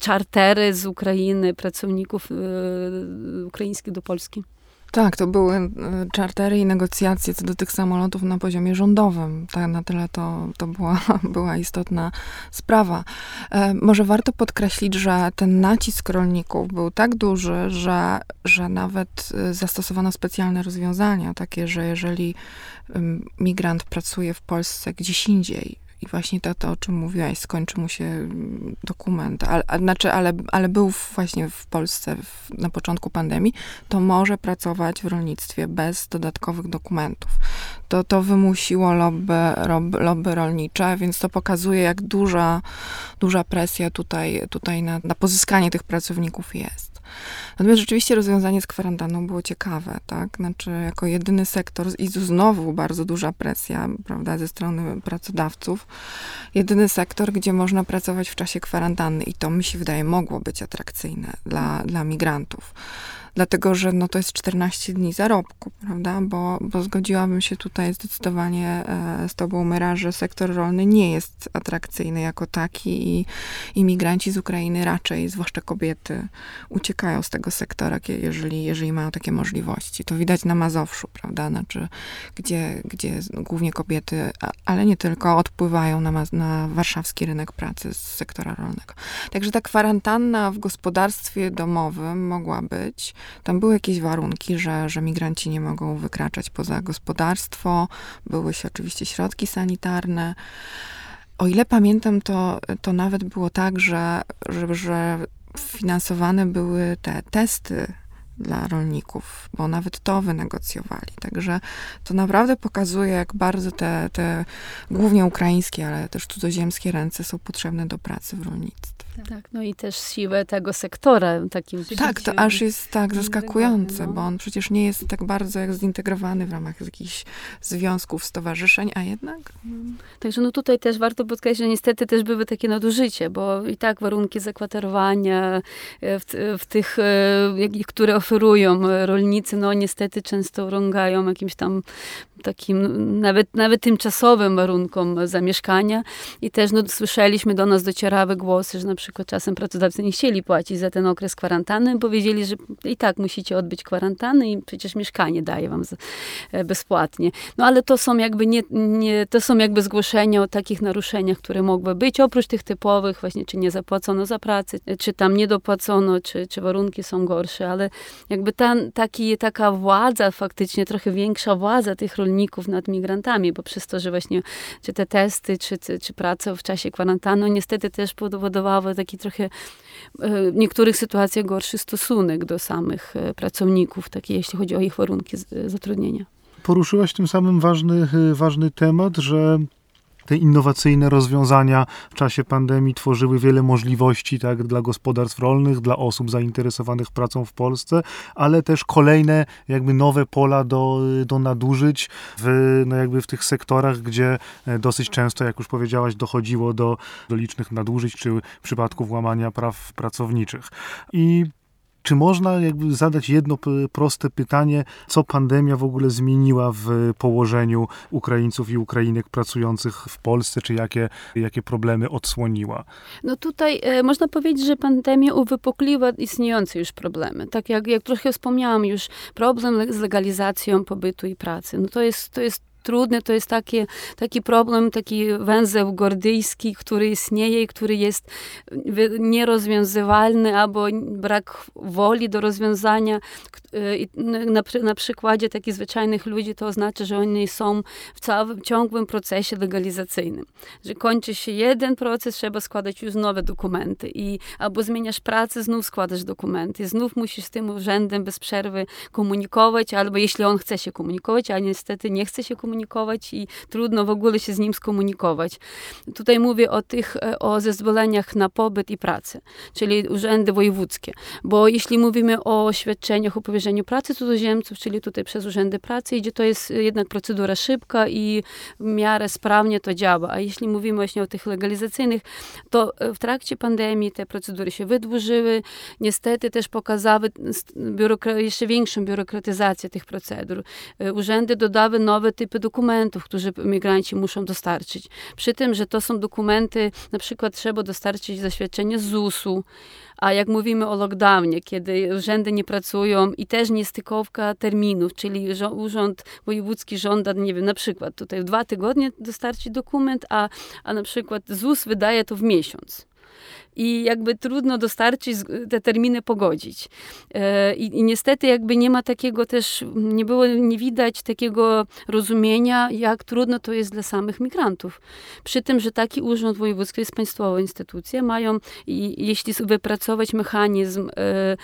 czartery z Ukrainy, pracowników e, ukraińskich do Polski. Tak, to były e, czartery i negocjacje co do tych samolotów na poziomie rządowym. Tak, na tyle to, to była, była istotna sprawa. E, może warto podkreślić, że ten nacisk rolników był tak duży, że, że nawet e, zastosowano specjalne rozwiązania, takie, że jeżeli migrant pracuje w Polsce gdzieś indziej, i właśnie to, to, o czym mówiłaś, skończy mu się mm, dokument, ale, znaczy, ale, ale był właśnie w Polsce w, na początku pandemii, to może pracować w rolnictwie bez dodatkowych dokumentów. To, to wymusiło lobby, lobby, lobby rolnicze, więc to pokazuje, jak duża, duża presja tutaj, tutaj na, na pozyskanie tych pracowników jest. Natomiast rzeczywiście rozwiązanie z kwarantanną było ciekawe, tak? Znaczy, jako jedyny sektor i znowu bardzo duża presja, prawda, ze strony pracodawców. Jedyny sektor, gdzie można pracować w czasie kwarantanny i to mi się wydaje mogło być atrakcyjne dla, dla migrantów dlatego że no, to jest 14 dni zarobku, prawda? Bo, bo zgodziłabym się tutaj zdecydowanie e, z tobą, Myra, że sektor rolny nie jest atrakcyjny jako taki i imigranci z Ukrainy raczej, zwłaszcza kobiety, uciekają z tego sektora, jeżeli, jeżeli mają takie możliwości. To widać na Mazowszu, prawda? Znaczy, gdzie, gdzie głównie kobiety, ale nie tylko, odpływają na, na warszawski rynek pracy z sektora rolnego. Także ta kwarantanna w gospodarstwie domowym mogła być, tam były jakieś warunki, że, że migranci nie mogą wykraczać poza gospodarstwo, były się oczywiście środki sanitarne. O ile pamiętam, to, to nawet było tak, że, że, że finansowane były te testy dla rolników, bo nawet to wynegocjowali. Także to naprawdę pokazuje, jak bardzo te, te głównie ukraińskie, ale też cudzoziemskie ręce są potrzebne do pracy w rolnictwie. Tak, no i też siłę tego sektora takim. Tak, to aż jest tak zaskakujące, bo on przecież nie jest tak bardzo jak zintegrowany w ramach jakichś związków, stowarzyszeń, a jednak... Także no tutaj też warto podkreślić, że niestety też były takie nadużycie, bo i tak warunki zakwaterowania w, w tych, które oferują rolnicy, no niestety często urągają jakimś tam takim nawet, nawet tymczasowym warunkom zamieszkania i też no, słyszeliśmy, do nas docierały głosy, że na przykład czasem pracodawcy nie chcieli płacić za ten okres kwarantanny, bo wiedzieli, że i tak musicie odbyć kwarantannę i przecież mieszkanie daje wam e, bezpłatnie. No ale to są jakby nie, nie, to są jakby zgłoszenia o takich naruszeniach, które mogły być, oprócz tych typowych właśnie, czy nie zapłacono za pracę, czy tam nie dopłacono, czy, czy warunki są gorsze, ale jakby ta, taki, taka władza faktycznie, trochę większa władza tych rolników nad migrantami, bo przez to, że właśnie czy te testy, czy, czy, czy praca w czasie kwarantanny, niestety też powodowały taki trochę w niektórych sytuacjach gorszy stosunek do samych pracowników, taki, jeśli chodzi o ich warunki zatrudnienia. Poruszyłaś tym samym ważny, ważny temat, że te innowacyjne rozwiązania w czasie pandemii tworzyły wiele możliwości tak, dla gospodarstw rolnych, dla osób zainteresowanych pracą w Polsce, ale też kolejne jakby nowe pola do, do nadużyć w, no jakby w tych sektorach, gdzie dosyć często, jak już powiedziałaś, dochodziło do, do licznych nadużyć czy przypadków łamania praw pracowniczych. I czy można jakby zadać jedno proste pytanie, co pandemia w ogóle zmieniła w położeniu Ukraińców i Ukrainek pracujących w Polsce, czy jakie, jakie problemy odsłoniła? No tutaj e, można powiedzieć, że pandemia uwypukliła istniejące już problemy. Tak jak, jak trochę wspomniałam już, problem z legalizacją pobytu i pracy. No to jest, to jest trudne, to jest taki, taki problem, taki węzeł gordyjski, który istnieje i który jest nierozwiązywalny albo brak woli do rozwiązania. Na, na przykładzie takich zwyczajnych ludzi to oznacza, że oni są w całym ciągłym procesie legalizacyjnym. Że kończy się jeden proces, trzeba składać już nowe dokumenty i albo zmieniasz pracę, znów składasz dokumenty, znów musisz z tym urzędem bez przerwy komunikować, albo jeśli on chce się komunikować, a niestety nie chce się komunikować, komunikować i trudno w ogóle się z nim skomunikować. Tutaj mówię o tych, o zezwoleniach na pobyt i pracę, czyli urzędy wojewódzkie, bo jeśli mówimy o świadczeniach o powierzeniu pracy cudzoziemców, czyli tutaj przez urzędy pracy idzie, to jest jednak procedura szybka i w miarę sprawnie to działa, a jeśli mówimy właśnie o tych legalizacyjnych, to w trakcie pandemii te procedury się wydłużyły, niestety też pokazały jeszcze większą biurokratyzację tych procedur. Urzędy dodały nowe typy dokumentów, które migranci muszą dostarczyć. Przy tym, że to są dokumenty, na przykład trzeba dostarczyć zaświadczenie z ZUS-u, a jak mówimy o lockdownie, kiedy urzędy nie pracują i też niestykowka terminów, czyli urząd wojewódzki żąda, nie wiem, na przykład tutaj dwa tygodnie dostarczyć dokument, a, a na przykład ZUS wydaje to w miesiąc i jakby trudno dostarczyć, te terminy pogodzić. E, I, I, niestety jakby nie ma takiego też, nie było, nie widać takiego rozumienia, jak trudno to jest dla samych migrantów. Przy tym, że taki urząd wojewódzki jest państwowa instytucja, mają, i, jeśli wypracować mechanizm e,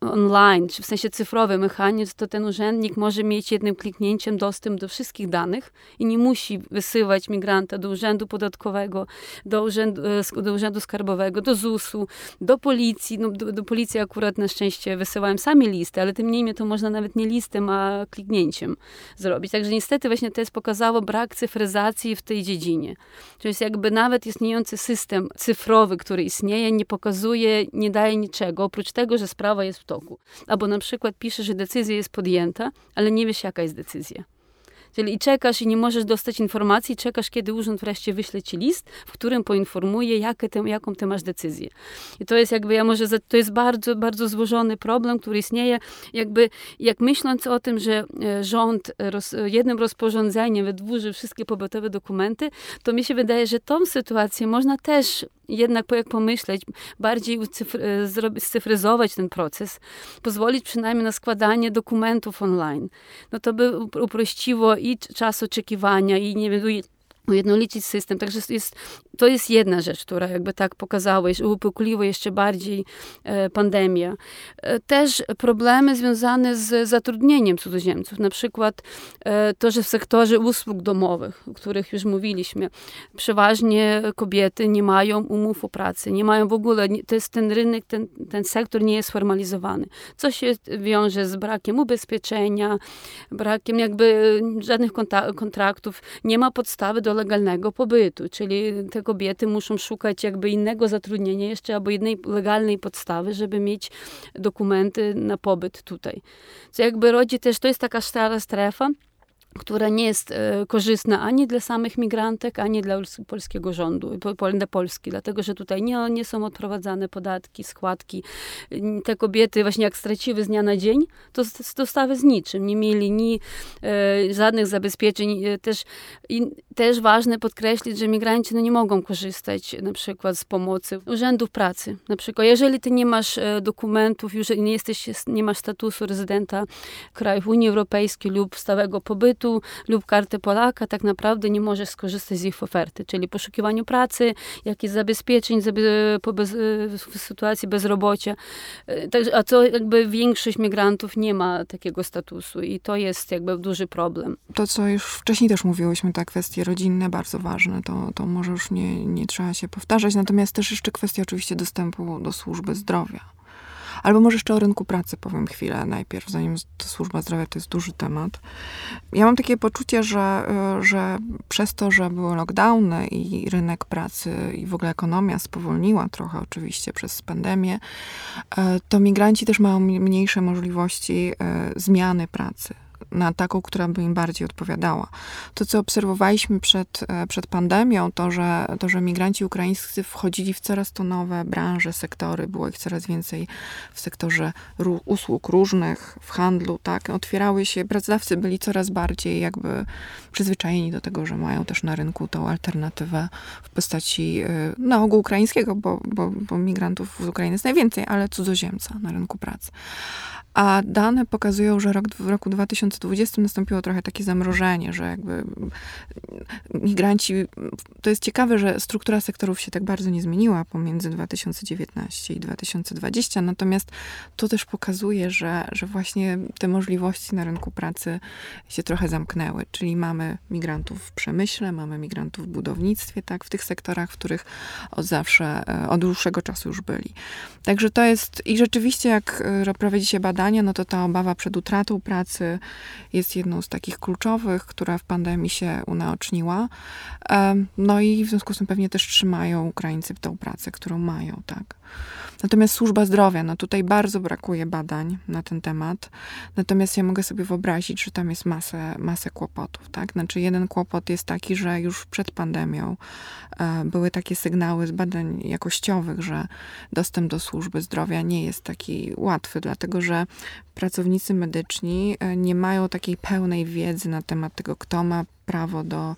online, czy w sensie cyfrowy mechanizm, to ten urzędnik może mieć jednym kliknięciem dostęp do wszystkich danych i nie musi wysyłać migranta do urzędu podatkowego, do urzędu, e, do urzędu skarbowego, do ZUS-u, do policji. No, do, do, policji akurat na szczęście wysyłałem sami listy, ale tym niemniej to można nawet nie listem, a kliknięciem zrobić. Także niestety właśnie to jest pokazało brak cyfryzacji w tej dziedzinie. Jest jakby nawet istniejący system cyfrowy, który istnieje, nie pokazuje, nie daje niczego, oprócz tego, że sprawa jest w toku. Albo na przykład pisze, że decyzja jest podjęta, ale nie wiesz, jaka jest decyzja. Czyli i czekasz i nie możesz dostać informacji, czekasz, kiedy urząd wreszcie wyśle ci list, w którym poinformuje, jakie ty, jaką ty masz decyzję. I to jest jakby, ja może, to jest bardzo, bardzo złożony problem, który istnieje. Jakby, jak myśląc o tym, że e, rząd roz, jednym rozporządzeniem wydłuży wszystkie pobytowe dokumenty, to mi się wydaje, że tą sytuację można też jednak jak pomyśleć, bardziej e, scyfryzować ten proces, pozwolić przynajmniej na składanie dokumentów online. No to by uprościło czas oczekiwania, i nie wiem, ujednolicić system. Także jest, to jest jedna rzecz, która jakby tak pokazała, uwypukliła jeszcze bardziej e, pandemia. E, też problemy związane z zatrudnieniem cudzoziemców. Na przykład e, to, że w sektorze usług domowych, o których już mówiliśmy, przeważnie kobiety nie mają umów o pracy, nie mają w ogóle, to jest ten rynek, ten, ten sektor nie jest sformalizowany. Co się wiąże z brakiem ubezpieczenia, brakiem jakby żadnych kontraktów, nie ma podstawy do legalnego pobytu, czyli te kobiety muszą szukać jakby innego zatrudnienia jeszcze albo jednej legalnej podstawy, żeby mieć dokumenty na pobyt tutaj. Co jakby rodzi też, to jest taka stara strefa, która nie jest e, korzystna ani dla samych migrantek, ani dla polskiego rządu, dla Polski, dlatego że tutaj nie, nie są odprowadzane podatki, składki. Te kobiety właśnie jak straciły z dnia na dzień, to dostawy z niczym. Nie mieli ni e, żadnych zabezpieczeń. E, też, i, też ważne podkreślić, że migranci no, nie mogą korzystać na przykład z pomocy urzędów pracy. Na przykład, jeżeli ty nie masz e, dokumentów, już nie jesteś, nie masz statusu rezydenta krajów Unii Europejskiej lub stałego pobytu, lub kartę Polaka, tak naprawdę nie możesz skorzystać z ich oferty, czyli poszukiwaniu pracy, jakichś zabezpieczeń po bez, w sytuacji bezrobocia. E, a co jakby większość migrantów nie ma takiego statusu i to jest jakby duży problem. To, co już wcześniej też mówiłyśmy, te kwestie rodzinne bardzo ważne, to, to może już nie, nie trzeba się powtarzać, natomiast też jeszcze kwestia oczywiście dostępu do służby zdrowia. Albo może jeszcze o rynku pracy powiem chwilę najpierw, zanim służba zdrowia to jest duży temat. Ja mam takie poczucie, że, e, że przez to, że były lockdowny i rynek pracy i w ogóle ekonomia spowolniła trochę oczywiście przez pandemię, e, to migranci też mają mniejsze możliwości e, zmiany pracy na taką, która by im bardziej odpowiadała. To, co obserwowaliśmy przed, e, przed pandemią, to że, to, że migranci ukraińscy wchodzili w coraz to nowe branże, sektory, było ich coraz więcej w sektorze usług różnych, w handlu, tak, otwierały się, pracodawcy byli coraz bardziej jakby przyzwyczajeni do tego, że mają też na rynku tą alternatywę w postaci e, na ogół ukraińskiego, bo, bo, bo migrantów z Ukrainy jest najwięcej, ale cudzoziemca na rynku pracy. A dane pokazują, że rok, w roku 2020 nastąpiło trochę takie zamrożenie, że jakby migranci, to jest ciekawe, że struktura sektorów się tak bardzo nie zmieniła pomiędzy 2019 i 2020, natomiast to też pokazuje, że, że właśnie te możliwości na rynku pracy się trochę zamknęły, czyli mamy migrantów w przemyśle, mamy migrantów w budownictwie, tak, w tych sektorach, w których od zawsze, e, od dłuższego czasu już byli. Także to jest, i rzeczywiście jak e, prowadzi się badania, no to ta obawa przed utratą pracy jest jedną z takich kluczowych, która w pandemii się unaoczniła. No i w związku z tym pewnie też trzymają Ukraińcy tą pracę, którą mają, tak. Natomiast służba zdrowia, no tutaj bardzo brakuje badań na ten temat. Natomiast ja mogę sobie wyobrazić, że tam jest masę, masę kłopotów, tak? Znaczy jeden kłopot jest taki, że już przed pandemią e, były takie sygnały z badań jakościowych, że dostęp do służby zdrowia nie jest taki łatwy, dlatego że pracownicy medyczni e, nie mają takiej pełnej wiedzy na temat tego, kto ma prawo do,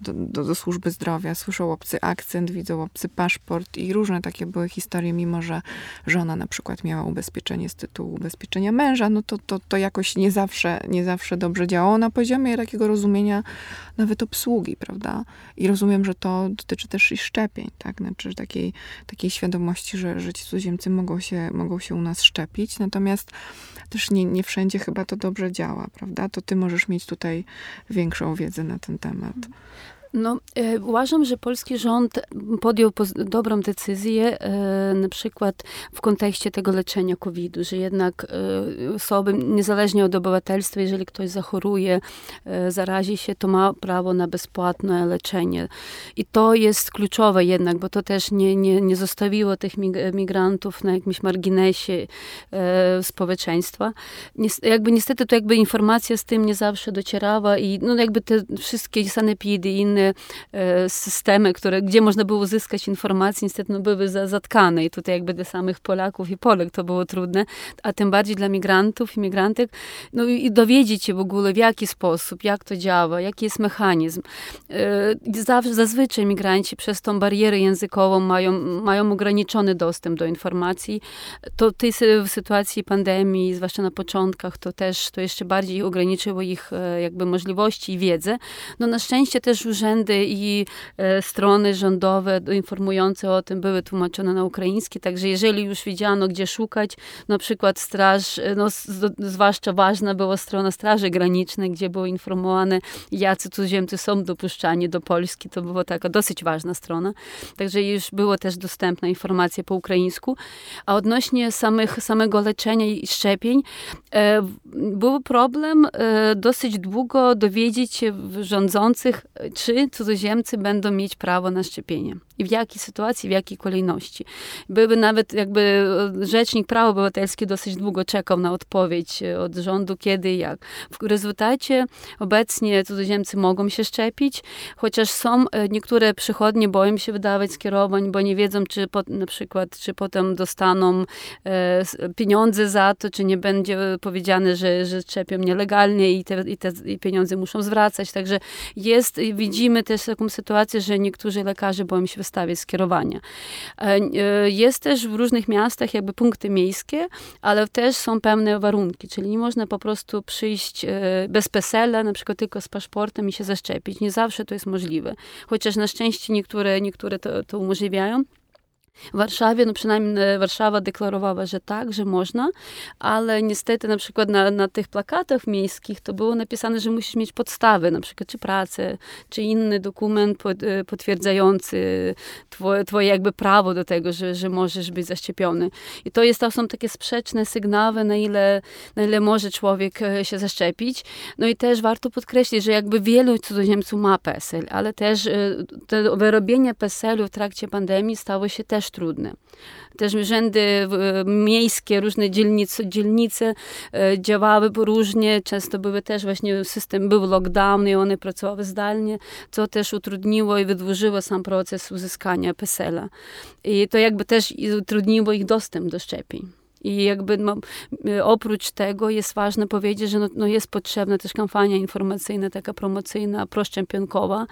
do, do, do, służby zdrowia. Słyszą obcy akcent, widzą obcy paszport i różne takie były historie, mimo że żona na przykład miała ubezpieczenie z tytułu ubezpieczenia męża, no to, to, to jakoś nie zawsze, nie zawsze dobrze działało na poziomie takiego rozumienia nawet obsługi, prawda? I rozumiem, że to dotyczy też i szczepień, tak? Znaczy takiej, takiej świadomości, że, że ci cudzoziemcy mogą się, mogą się u nas szczepić, natomiast też nie, nie wszędzie chyba to dobrze działa, prawda? To ty możesz mieć tutaj większą wiedzę na ten temat. No, e, uważam, że polski rząd podjął dobrą decyzję, e, na przykład w kontekście tego leczenia COVID-u, że jednak e, osoby, niezależnie od obywatelstwa, jeżeli ktoś zachoruje, zarazi się, to ma prawo na bezpłatne leczenie. I to jest kluczowe jednak, bo to też nie, nie, nie zostawiło tych migrantów na jakimś marginesie społeczeństwa. Jakby niestety to jakby informacja z tym nie zawsze docierała i no jakby te wszystkie sanepidy i inne inne e, systemy, które, gdzie można było uzyskać informacje, niestety no, były zatkane i tutaj jakby dla samych Polaków i Polek to było trudne, a tym bardziej dla migrantów i migrantek, no i dowiedzieć się w ogóle w jaki sposób, jak to działa, jaki jest mechanizm. E, zawsze, zazwyczaj migranci przez tą barierę językową mają, mają ograniczony dostęp do informacji. To tej w sytuacji pandemii, zwłaszcza na początkach, to też to jeszcze bardziej ograniczyło ich e, jakby możliwości i wiedzę. No na szczęście też urzędy urzędy i e, strony rządowe informujące o tym były tłumaczone na ukraiński, także jeżeli już widziano, gdzie szukać, na przykład straż, no, z, zwłaszcza ważna była strona Straży Granicznej, gdzie było informowane, jacy cudzoziemcy są dopuszczani do Polski, to była taka dosyć ważna strona, także już było też dostępna informacja po ukraińsku, a odnośnie samych, samego leczenia i szczepień, e, był problem e, dosyć długo dowiedzieć się rządzących, czy cudzoziemcy będą mieć prawo na szczepienie i w jakiej sytuacji, w jakiej kolejności. Były nawet jakby e, Rzecznik Praw Obywatelskich dosyć długo czekał na odpowiedź e, od rządu, kiedy i jak. W rezultacie obecnie cudzoziemcy mogą się szczepić, chociaż są e, niektóre przychodnie boją się wydawać skierowań, bo nie wiedzą, czy po, na przykład, czy potem dostaną e, pieniądze za to, czy nie będzie powiedziane, że, że szczepią nielegalnie i te, i te i pieniądze muszą zwracać. Także jest, widzimy też taką sytuację, że niektórzy lekarze boją się wystawiać skierowania. E, jest też w różnych miastach jakby punkty miejskie, ale też są pewne warunki, czyli nie można po prostu przyjść e, bez PESEL-a, na przykład tylko z paszportem i się zaszczepić. Nie zawsze to jest możliwe, chociaż na szczęście niektóre, niektóre to, to umożliwiają. W Warszawie, no przynajmniej e, Warszawa deklarowała, że tak, że można, ale niestety na przykład na, na tych plakatach miejskich to było napisane, że musisz mieć podstawy, na przykład czy pracę, czy inny dokument pod, e, potwierdzający twoje, twoje jakby prawo do tego, że, że możesz być zaszczepiony. I to, jest, to są takie sprzeczne sygnały, na ile, na ile może człowiek e, się zaszczepić. No i też warto podkreślić, że jakby wielu cudzoziemców ma PESEL, ale też to wyrobienie PESEL-u w trakcie pandemii stało się też trudne. Też urzędy miejskie, różne dzielnice, dzielnice działały różnie, często były też właśnie system, był lockdown i one pracowały zdalnie, co też utrudniło i wydłużyło sam proces uzyskania PESEL-a. I to jakby też utrudniło ich dostęp do szczepień. I jakby no, oprócz tego jest ważne powiedzieć, że no, no jest potrzebna też kampania informacyjna, taka promocyjna, proszczepionkowa,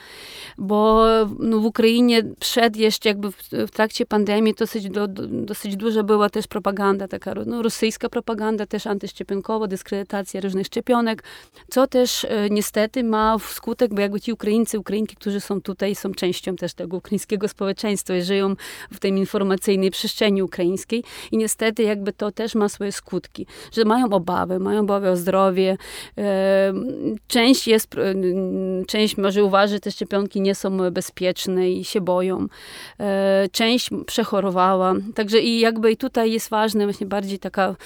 bo no, w Ukrainie przed jeszcze jakby w, w trakcie pandemii dosyć, do, dosyć duża była też propaganda, taka no, rosyjska propaganda, też antyszczepionkowa, dyskredytacja różnych szczepionek, co też e, niestety ma skutek, bo jakby ci Ukraińcy, Ukrainki, którzy są tutaj, są częścią też tego ukraińskiego społeczeństwa i żyją w tej informacyjnej przestrzeni ukraińskiej. I niestety jakby to też ma swoje skutki, że mają obawy, mają obawy o zdrowie. Część jest, część może uważa, że te szczepionki nie są bezpieczne i się boją. E, część przechorowała. Także i jakby i tutaj jest ważna właśnie bardziej taka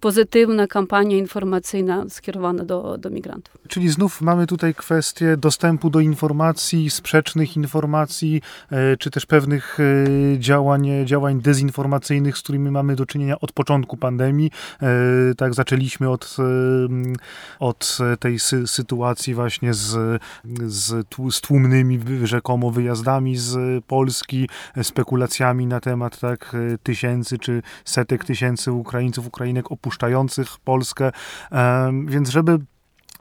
pozytywna kampania informacyjna skierowana do, do migrantów. Czyli znów mamy tutaj kwestię dostępu do informacji, sprzecznych informacji, e, czy też pewnych e, działań, działań dezinformacyjnych, z którymi mamy do czynienia od początku pandemii. E, tak, zaczęliśmy od, e, od tej sy sytuacji właśnie z, z, z tłumnymi rzekomo wyjazdami z Polski, spekulacjami na temat tak tysięcy czy setek tysięcy Ukraińców, Ukrainek opuszczających Polskę. E, więc żeby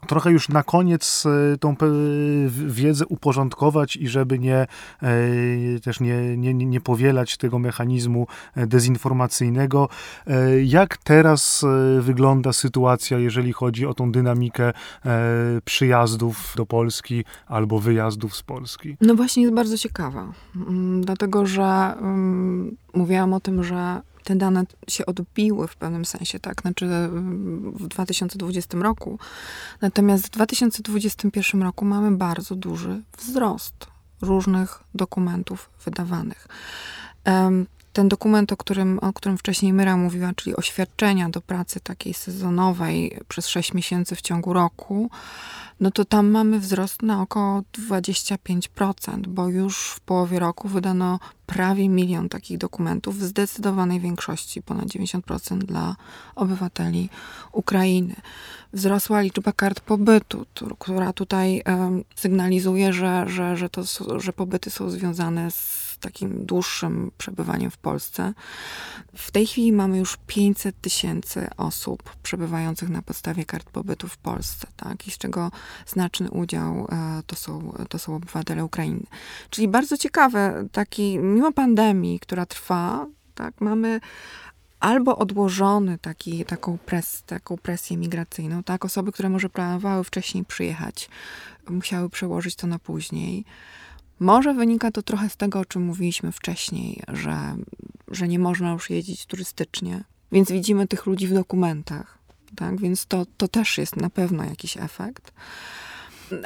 trochę już na koniec e, tą wiedzę uporządkować i żeby nie e, też nie, nie, nie powielać tego mechanizmu e, dezinformacyjnego. Jak teraz wygląda sytuacja, jeżeli chodzi o tą dynamikę przyjazdów do Polski albo wyjazdów z Polski? No właśnie jest bardzo ciekawa, mm, dlatego że um, mówiłam o tym, że te dane się odbiły w pewnym sensie, tak, znaczy w 2020 roku. Natomiast w 2021 roku mamy bardzo duży wzrost różnych dokumentów wydawanych. Ten dokument, o którym, o którym wcześniej Myra mówiła, czyli oświadczenia do pracy takiej sezonowej przez 6 miesięcy w ciągu roku, no to tam mamy wzrost na około 25%, bo już w połowie roku wydano prawie milion takich dokumentów, w zdecydowanej większości, ponad 90% dla obywateli Ukrainy. Wzrosła liczba kart pobytu, która tutaj sygnalizuje, że, że, że, to, że pobyty są związane z takim dłuższym przebywaniem w Polsce. W tej chwili mamy już 500 tysięcy osób przebywających na podstawie kart pobytu w Polsce, tak? I z czego znaczny udział e, to są, to są obywatele Ukrainy. Czyli bardzo ciekawe, taki, mimo pandemii, która trwa, tak, mamy albo odłożony taki, taką, pres, taką presję migracyjną, tak? Osoby, które może planowały wcześniej przyjechać musiały przełożyć to na później. Może wynika to trochę z tego, o czym mówiliśmy wcześniej, że, że nie można już jeździć turystycznie, więc widzimy tych ludzi w dokumentach, tak? Więc to, to też jest na pewno jakiś efekt.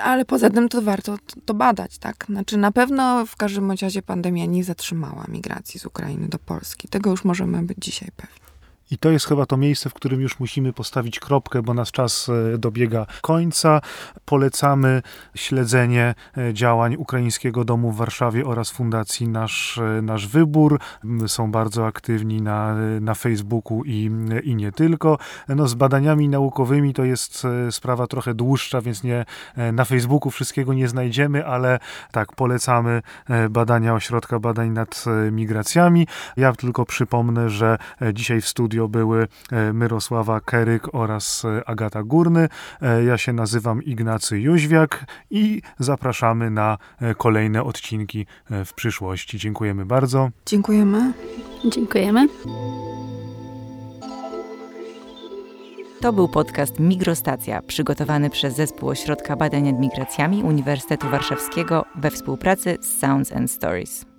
Ale poza tym to warto to badać, tak? Znaczy na pewno w każdym razie pandemia nie zatrzymała migracji z Ukrainy do Polski. Tego już możemy być dzisiaj pewni. I to jest chyba to miejsce, w którym już musimy postawić kropkę, bo nasz czas e, dobiega końca. Polecamy śledzenie e, działań Ukraińskiego Domu w Warszawie oraz Fundacji Nasz, e, Nasz Wybór. Są bardzo aktywni na, na Facebooku i, i nie tylko. No, z badaniami naukowymi to jest sprawa trochę dłuższa, więc nie na Facebooku wszystkiego nie znajdziemy, ale tak, polecamy badania Ośrodka Badań nad Migracjami. Ja tylko przypomnę, że dzisiaj w studiu studio były e, Myrosława Keryk oraz e, Agata Górny. E, ja się nazywam Ignacy Jóźwiak i zapraszamy na kolejne odcinki w przyszłości. Dziękujemy bardzo. Dziękujemy. Dziękujemy. To był podcast Migrostacja, przygotowany przez Zespół Ośrodka Badań nad Migracjami Uniwersytetu Warszawskiego we współpracy z Sounds and Stories.